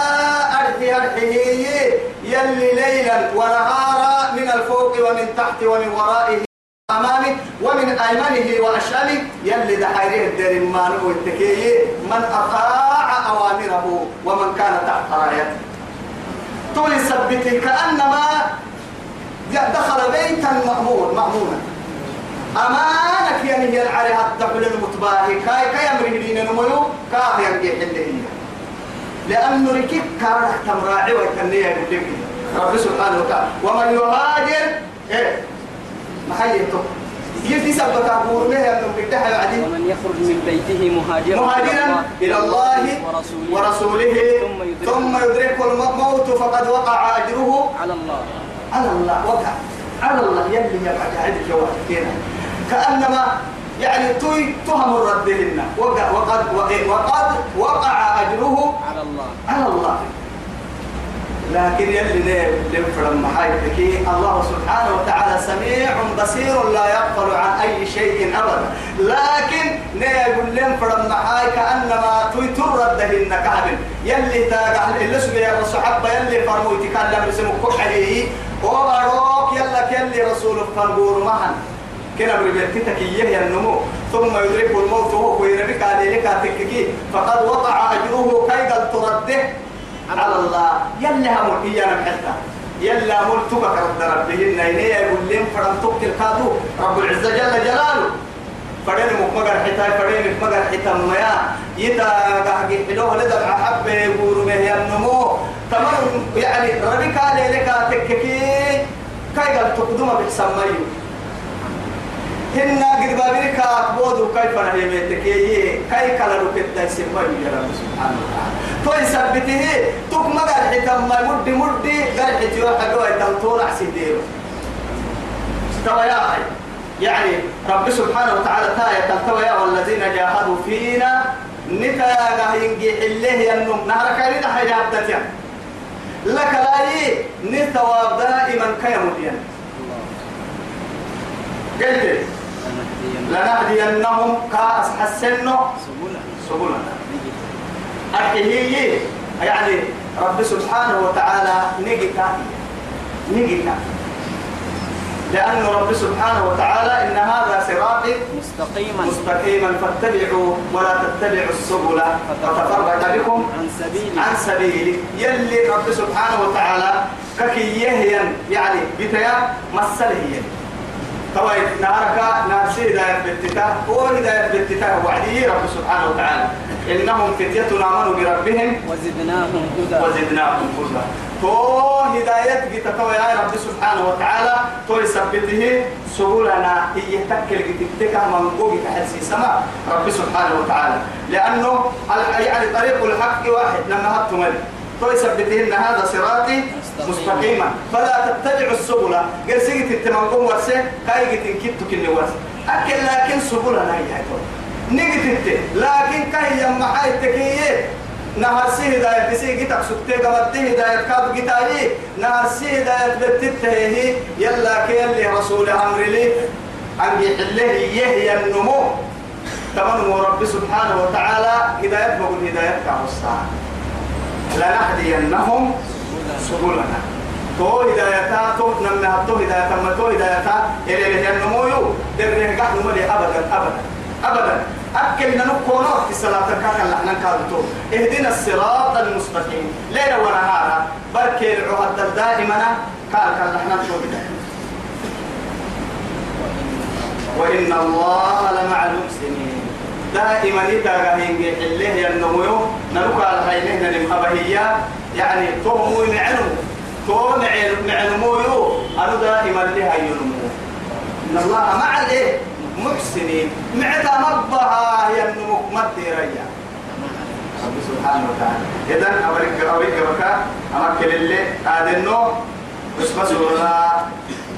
أرحي أرحيه يلي ليلا ونهارا من الفوق ومن تحت ومن ورائه. أمامه ومن أيمنه وأشامه يلي دحيره الدير المانو والتكيه من أطاع أوامره ومن كان تحت رايته تولي سبتي كأنما دخل بيتا مأمون مأمونا. أمانك يعني هي عليها الدخل المتباهي. كاي كاي أمره دين نميو كاي ينجي حله لأنه ركيك كارك تمراعي ويتنيه يقول رب سبحانه وتعالى. ومن يهاجر إيه؟ محيته يدي له بعدين ومن يخرج من بيته مهاجرا مهاجرا إلى الله ورسوله, ورسوله. ثم يدركه. يدرك الموت فقد وقع أجره. على الله. على الله وقع. على الله يلي يبقى عند جواتنا كأنما يعني توي تهم ردهن وقع وقد وقع وقد وقع أجره على الله. على الله. لكن يلي ليه لنفرم محايتك الله سبحانه وتعالى سميع بصير لا يغفل عن أي شيء أبدا. لكن نيقول لنفرم محاي كأنما ترد دهن كهبل. يلي تاقع اللي الرسول حبا يلي فرمو يتكلم رسمه كحليه وبروك يلا يلي رسول فرقور معا كنا بربيتك إياه النمو. ثم يدرك الموت وهو ويربك عليه تككي. فقد وقع أجره كي قد ترده. على الله. يلا إيانا محلتا يلا ملتك رد ربهن. إني يقول لهم فرم توكل كادو رب العزة جل جلاله. فرين مكمغر حتاي فرين مكمغر حتا ميا يتا قاعد حلوة لدى حبة يقولوا به النمو تمام. يعني ربك عليه لك تككي. كي قد تقدم بحسن هن قد بابرك أكبود كيف نهيمتك كي كلا ركبت سمي يا رب سبحانه وتعالى توي سبته توك ما قال حتى ما مد مد قال حتى يوحى قوي تنطور عسيديرو استوى يا أخي يعني رب سبحانه وتعالى تاية تلتوى يا والذين جاهدوا فينا نتا قاهين حله ينم نهر كارينا حياة لك لا نتواب دائما كيموديا قلت لنهدينهم كأس حسنوا سبلنا أكهي يعني رب سبحانه وتعالى نجتا نجتا لأن رب سبحانه وتعالى إن هذا صراطي مستقيما. مستقيما فاتبعوا ولا تتبعوا السبل. فتفرق بكم عن سبيل عن سبيله يلي رب سبحانه وتعالى ككي يعني بتيا مسله يعني طبعا نارك ناسي هداية بالتتاه هو هداية بالتتاه وعدي رب سبحانه وتعالى. إنهم فتية آمنوا بربهم وزدناهم هدى. وزدناهم هدى. تو هداية جتتو يا رب سبحانه وتعالى تو يثبته سبلنا هي تكل جتتك من قوي تحسي سما رب سبحانه وتعالى. لأنه يعني طريق الحق واحد لما هبتم تو يثبتهن هذا صراطي مستقيما. فلا تتبعوا السبل. قال سيجت التمنقوم ورسة كاي جت كنت كني ورسة. أكل لكن سبلنا هي هاي نجت لكن كاي يما حي تكيه نهر سي هداية بسي جيتك سكتة قمت هداية كاب جيتاي نهر سي هداية بتته هي يلا كيلي رسول أمر لي. عن يحله يهي النمو. تمنى رب سبحانه وتعالى هداية بقول هداية كابوسا لنهدينهم سبلنا. تو هدايتا تو نمنا تو هدايتا ما تو هدايتا إلى اللي النمو يو دره قاعد نملي أبدا أبدا أبدا. أكل نكون في الصلاة كان لحنا كادتو اهدنا الصراط المستقيم. ليلا ونهارا بركي العهد دائما كان لحنا شو وإن الله لمع المحسنين. دائما إذا قاهين حليه ينمو نلوك على هينه نمخبهية يعني تومو معلو تو معلمو يو أنا دائما لها ينمو إن الله مع الإيه محسنين. معتا مبها ينمو مديريا رب سبحانه وتعالى. إذن أوريك أوريك بكا أمكن اللي آدنو بس بس ولا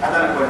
هذا نقول